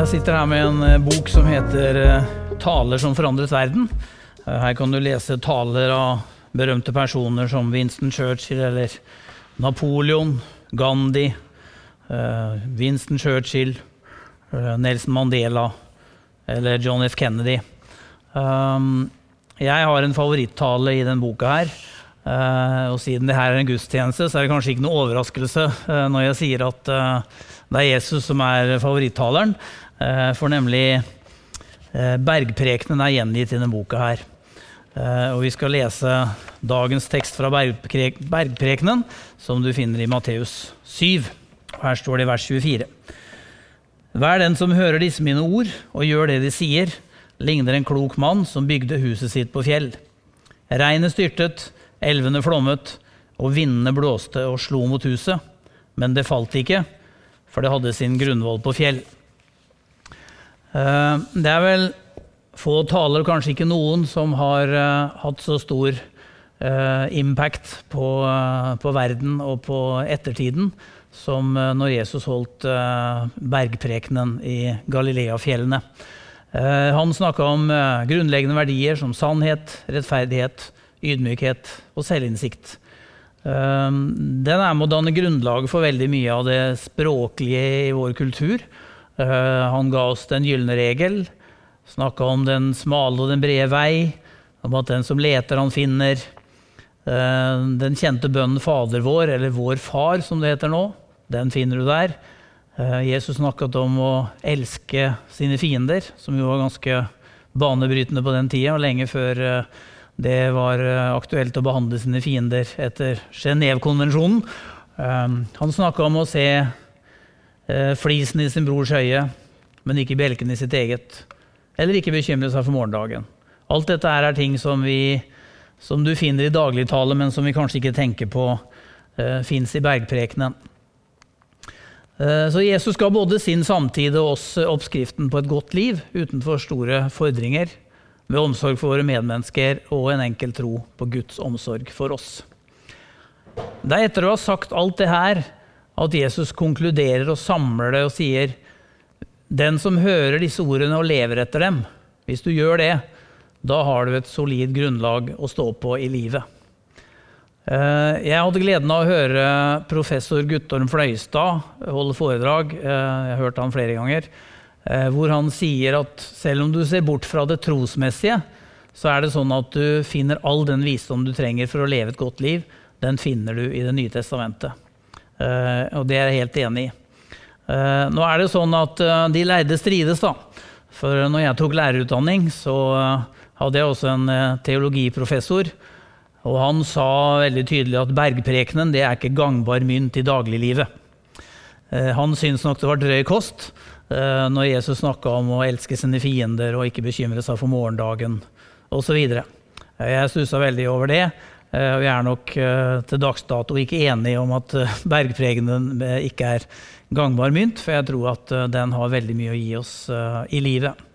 Jeg sitter her med en eh, bok som heter eh, 'Taler som forandret verden'. Eh, Her kan du lese taler av berømte personer som Winston Churchill eller Napoleon, Gandhi, Winston Churchill, Nelson Mandela eller John F. Kennedy. Um, jeg har en favorittale i den boka her. Uh, og siden det her er en gudstjeneste, så er det kanskje ikke noe overraskelse uh, når jeg sier at uh, det er Jesus som er favorittaleren. Eh, for nemlig eh, bergprekenen er gjengitt i denne boka her. Eh, og vi skal lese dagens tekst fra bergpre bergprekenen, som du finner i Matteus 7. Her står det i vers 24. Vær den som hører disse mine ord og gjør det de sier, ligner en klok mann som bygde huset sitt på fjell. Regnet styrtet, elvene flommet, og vindene blåste og slo mot huset. Men det falt ikke, for det hadde sin grunnvoll på fjell. Eh, Det er vel få taler, kanskje ikke noen, som har eh, hatt så stor eh, impact på, på verden og på ettertiden som når Jesus holdt bergprekenen i Galileafjellene. Han snakka om grunnleggende verdier som sannhet, rettferdighet, ydmykhet og selvinnsikt. Den er med å danne grunnlaget for veldig mye av det språklige i vår kultur. Eh, Han ga oss den gylne regel, snakka om den smale og den brede vei, om at den som leter, han finner. Eh, Den kjente bønnen Fader vår, eller Vår Far som det heter nå, den finner du der. Eh, Jesus snakket om å elske sine fiender, som jo var ganske banebrytende på den tida, og lenge før det var aktuelt å behandle sine fiender etter Genévekonvensjonen. Han snakka om å se flisen i sin brors øye, men ikke bjelken i sitt eget. Eller ikke bekymre seg for morgendagen. Alt dette er ting som, vi, som du finner i dagligtale, men som vi kanskje ikke tenker på eh, fins i bergprekenen. Eh, Så Jesus ga både sin samtid og oss oppskriften på et godt liv utenfor store fordringer, med omsorg for våre medmennesker og en enkel tro på Guds omsorg for oss. Det er etter å ha sagt alt det her at Jesus konkluderer og samler det og sier den som hører disse ordene og lever etter dem, hvis du gjør det, da har du et solid grunnlag å stå på i livet. Eh, Jeg hadde gleden av å høre professor Guttorm Fløystad holde foredrag. eh, Jeg har hørt han flere ganger. eh, Hvor han sier at selv om du ser bort fra det trosmessige, så er det sånn at du finner all den visdom du trenger for å leve et godt liv. Den finner du i Det nye testamentet. Eh, Og det er jeg helt enig i. Eh, Nå er det sånn at eh, de lærde strides, da. For når jeg tok lærerutdanning, så hadde jeg også en teologiprofessor. Og han sa veldig tydelig at bergprekenen det er ikke gangbar mynt i dagliglivet. Han syntes nok det var drøy kost når Jesus snakka om å elske sine fiender og ikke bekymre seg for morgendagen osv. Jeg stussa veldig over det. Eh, jeg er nok eh, til dags dato ikke enig om at eh, eh, ikke er gangbar mynt, for jeg tror at den har veldig mye å gi oss i livet.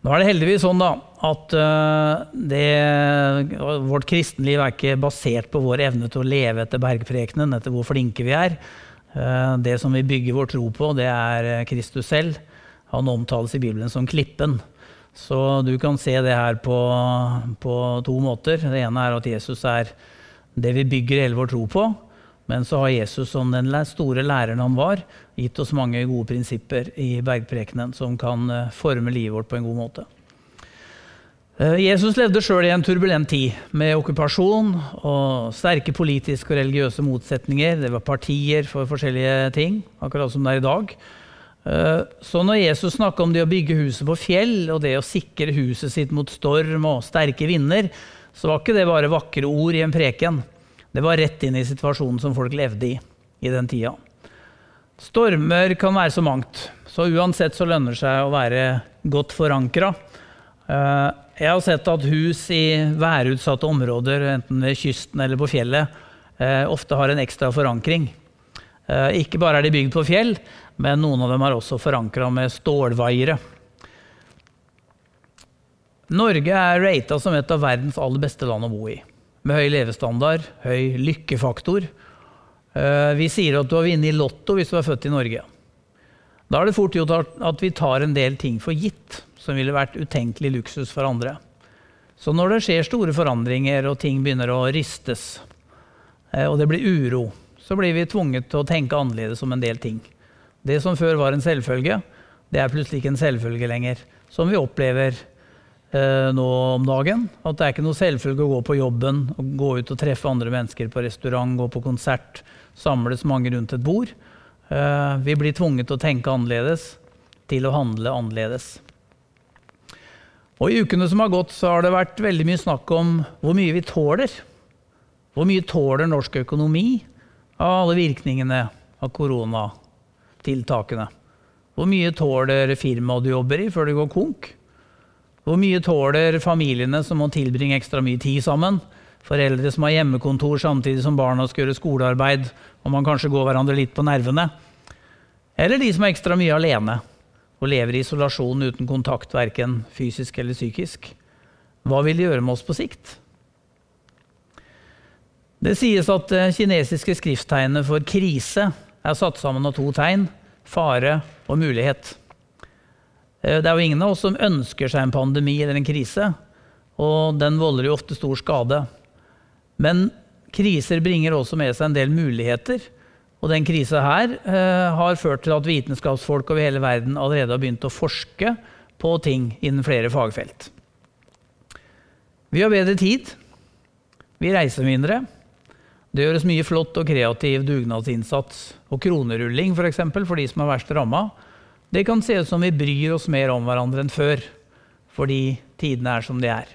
Nå er det heldigvis sånn da, at det, vårt kristenliv er ikke basert på vår evne til å leve etter bergprekenen, etter hvor flinke vi er. Det som vi bygger vår tro på, det er Kristus selv. Han omtales i Bibelen som klippen. Så du kan se det her på, på to måter. Det ene er at Jesus er det vi bygger hele vår tro på. Men så har Jesus, som den store læreren han var, gitt oss mange gode prinsipper i bergprekenen som kan eh, forme livet vårt på en god måte. Eh, Jesus levde sjøl i en turbulent tid, med okkupasjon og sterke politiske og religiøse motsetninger. Det var partier for forskjellige ting, akkurat som det er i dag. Eh, Så når Jesus snakker om det å bygge huset på fjell, og det å sikre huset sitt mot storm og sterke vinder, så var ikke det bare vakre ord i en preken. Det var rett inn i situasjonen som folk levde i i den tida. Stormer kan være så mangt, så uansett så lønner det seg å være godt forankra. Eh, Jeg har sett at hus i værutsatte områder, enten ved kysten eller på fjellet, eh, ofte har en ekstra forankring. Ikke bare er de bygd på fjell, men noen av dem er også forankra med stålvaiere. Norge er rata som et av verdens aller beste land å bo i. Med høy levestandard, høy lykkefaktor. Eh, Vi sier at du har vunnet i Lotto hvis du er født i Norge. Da er det fort gjort at vi tar en del ting for gitt som ville vært utenkelig luksus for andre. Så når det skjer store forandringer og ting begynner å ristes, eh, og det blir uro, så blir vi tvunget til å tenke annerledes om en del ting. Det som før var en selvfølge, det er plutselig ikke en selvfølge lenger. Som vi opplever eh, nå om dagen. At det er ikke noe selvfølge å gå på jobben, gå ut og treffe andre mennesker på restaurant, gå på konsert, samles mange rundt et bord. Eh, vi blir tvunget til å tenke annerledes, til å handle annerledes. Og I ukene som har gått, så har det vært veldig mye snakk om hvor mye vi tåler. Hvor mye tåler norsk økonomi av alle virkningene av koronatiltakene? Hvor mye tåler firmaet du jobber i før det går konk? Hvor mye tåler familiene som må tilbringe ekstra mye tid sammen? Foreldre som har hjemmekontor samtidig som barna skal gjøre skolearbeid, og man kanskje går hverandre litt på nervene. Eller de som er ekstra mye alene og lever i isolasjon uten kontakt, verken fysisk eller psykisk. Hva vil det gjøre med oss på sikt? Det sies at det kinesiske skrifttegnet for krise er satt sammen av to tegn fare og mulighet. Eh, det er jo ingen av oss som ønsker seg en pandemi eller en krise, og den volder jo ofte stor skade. Men kriser bringer også med seg en del muligheter. Og den krisa her eh, har ført til at vitenskapsfolk over hele verden allerede har begynt å forske på ting innen flere fagfelt. Vi har bedre tid. Vi reiser mindre. Det gjøres mye flott og kreativ dugnadsinnsats og kronerulling for, eksempel, for de som er verst ramma. Det kan se ut som vi bryr oss mer om hverandre enn før, fordi tidene er som de er.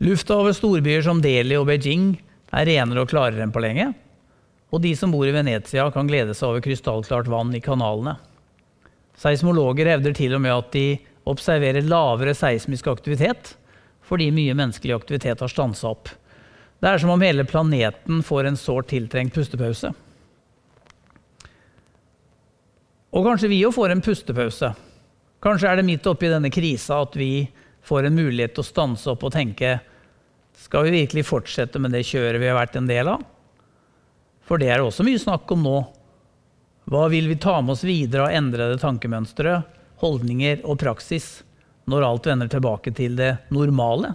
Lufta over storbyer som Delhi og Beijing er renere og klarere enn på lenge. Og de som bor i Venezia, kan glede seg over krystallklart vann i kanalene. Seismologer hevder til og med at de observerer lavere seismisk aktivitet fordi mye menneskelig aktivitet har stansa opp. Det er som om hele planeten får en sårt tiltrengt pustepause. Og kanskje vi òg får en pustepause. Kanskje er det midt oppi denne krisa at vi får en mulighet til å stanse opp og tenke skal vi virkelig fortsette med det kjøret vi har vært en del av? For det er også mye snakk om nå. Hva vil vi ta med oss videre av endrede tankemønstre, holdninger og praksis når alt vender tilbake til det normale?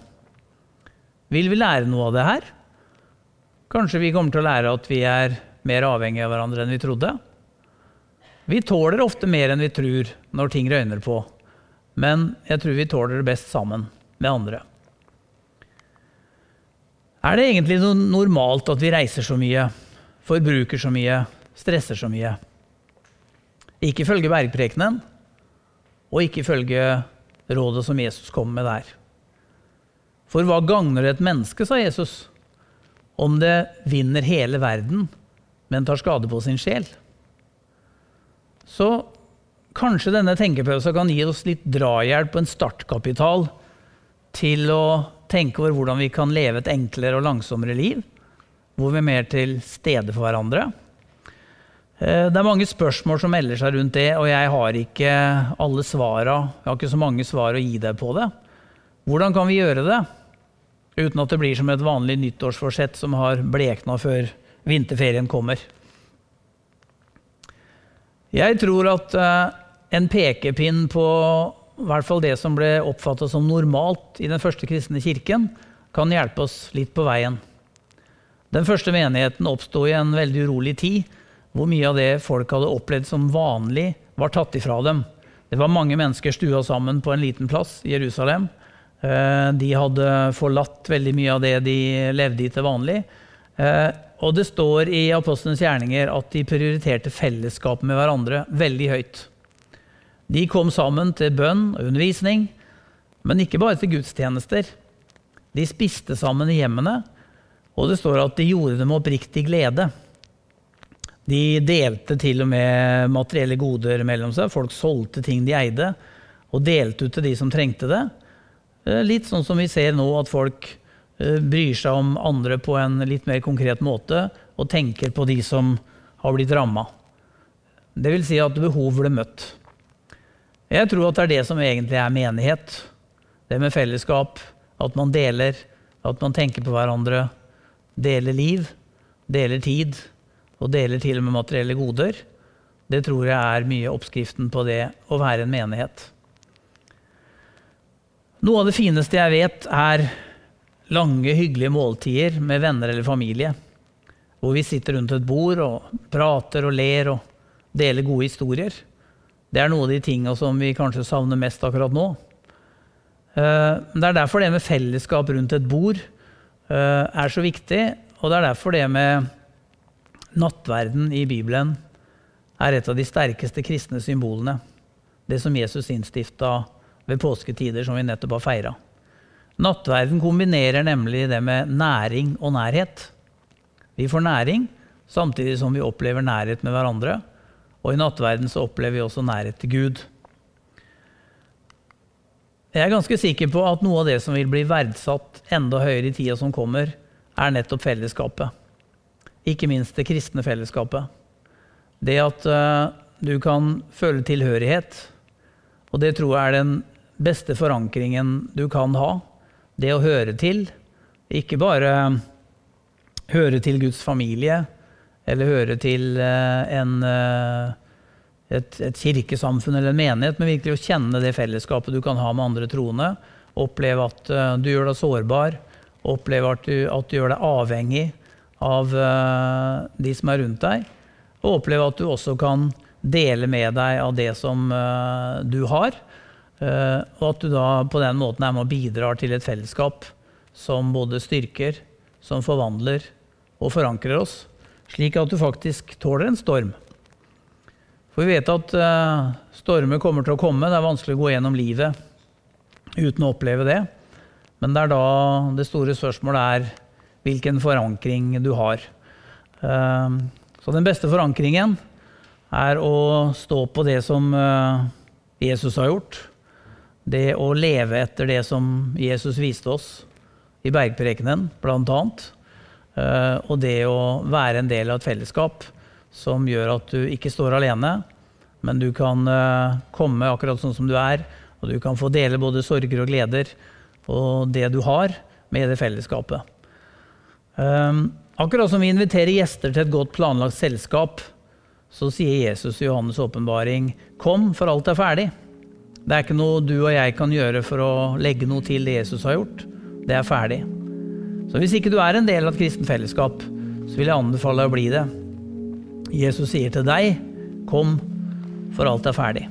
Vil vi lære noe av det her? Kanskje vi kommer til å lære at vi er mer avhengige av hverandre enn vi trodde? Vi tåler ofte mer enn vi tror når ting røyner på, men jeg tror vi tåler det best sammen med andre. Er det egentlig noe normalt at vi reiser så mye, forbruker så mye, stresser så mye? Ikke ifølge bergprekenen, og ikke ifølge rådet som Jesus kom med der. For hva gagner et menneske, sa Jesus, om det vinner hele verden, men tar skade på sin sjel? Så kanskje denne tenkepausa kan gi oss litt drahjelp og en startkapital til å tenke over hvordan vi kan leve et enklere og langsommere liv. Hvor vi er mer til stede for hverandre. Eh, det er mange spørsmål som melder seg rundt det, og jeg har ikke alle svara. Jeg har ikke så mange svar å gi deg på det. Hvordan kan vi gjøre det uten at det blir som et vanlig nyttårsforsett som har blekna før vinterferien kommer? Jeg tror at eh, en pekepinn på hvert fall det som ble oppfattet som normalt i den første kristne kirken, kan hjelpe oss litt på veien. Den første menigheten oppsto i en veldig urolig tid, hvor mye av det folk hadde opplevd som vanlig, var tatt ifra dem. Det var mange mennesker stua sammen på en liten plass i Jerusalem. Eh, de hadde forlatt veldig mye av det de levde i til vanlig. Eh, og det står i apostlenes gjerninger at de prioriterte fellesskap med hverandre veldig høyt. De kom sammen til bønn og undervisning, men ikke bare til gudstjenester. De spiste sammen i hjemmene, og det står at de gjorde det med oppriktig glede. De delte til og med materielle goder mellom seg. Folk solgte ting de eide, og delte ut til de som trengte det. Eh, litt sånn som vi ser nå, at folk eh, bryr seg om andre på en litt mer konkret måte, og tenker på de som har blitt ramma. Det vil si at behov ble møtt. Jeg tror at det er det som egentlig er menighet. Det med fellesskap. At man deler, at man tenker på hverandre. Deler liv, deler tid, og deler til og med materielle goder. Det tror jeg er mye oppskriften på det å være en menighet. Noe av det fineste jeg vet, er lange, hyggelige måltider med venner eller familie. Hvor vi sitter rundt et bord og prater og ler og deler gode historier. Det er noe av de tingene som vi kanskje savner mest akkurat nå. Eh, det er derfor det med fellesskap rundt et bord eh, er så viktig. Og det er derfor det med nattverden i Bibelen er et av de sterkeste kristne symbolene. Det som Jesus innstifta ved påsketider, som vi nettopp har feira. Nattverden kombinerer nemlig det med næring og nærhet. Vi får næring samtidig som vi opplever nærhet med hverandre. Og i nattverden så opplever vi også nærhet til Gud. Jeg er ganske sikker på at noe av det som vil bli verdsatt enda høyere i tida som kommer, er nettopp fellesskapet. Ikke minst det kristne fellesskapet. Det at uh, du kan føle tilhørighet. Og det tror jeg er den beste forankringen du kan ha det å høre til. Ikke bare høre til Guds familie eller høre til eh, en, eh, et, et, kirkesamfunn eller en menighet, men virkelig å kjenne det fellesskapet du kan ha med andre troende. Oppleve at eh, du gjør deg sårbar. Oppleve at du, at du gjør deg avhengig av de som er rundt deg. Og oppleve at du også kan dele med deg av det som du har. Eh, og at du da på den måten er med og bidrar til et fellesskap som både styrker, som forvandler og forankrer oss, slik at du faktisk tåler en storm. For vi vet at uh, stormer kommer til å komme. Det er vanskelig å gå gjennom livet uten å oppleve det. Men det er da det store spørsmålet er hvilken forankring du har. Uh, så den beste forankringen er å stå på det som Jesus har gjort det å leve etter det som Jesus viste oss i bergprekenen, bl.a. Eh, og det å være en del av et fellesskap som gjør at du ikke står alene, men du kan eh, komme akkurat sånn som du er, og du kan få dele både sorger og gleder og det du har, med det fellesskapet. Eh, akkurat som vi inviterer gjester til et godt planlagt selskap, så sier Jesus i Johannes' åpenbaring 'Kom, for alt er ferdig'. Det er ikke noe du og jeg kan gjøre for å legge noe til det Jesus har gjort. Det er ferdig. Så hvis ikke du er en del av et kristent fellesskap, så vil jeg anbefale deg å bli det. Jesus sier til deg, kom, for alt er ferdig.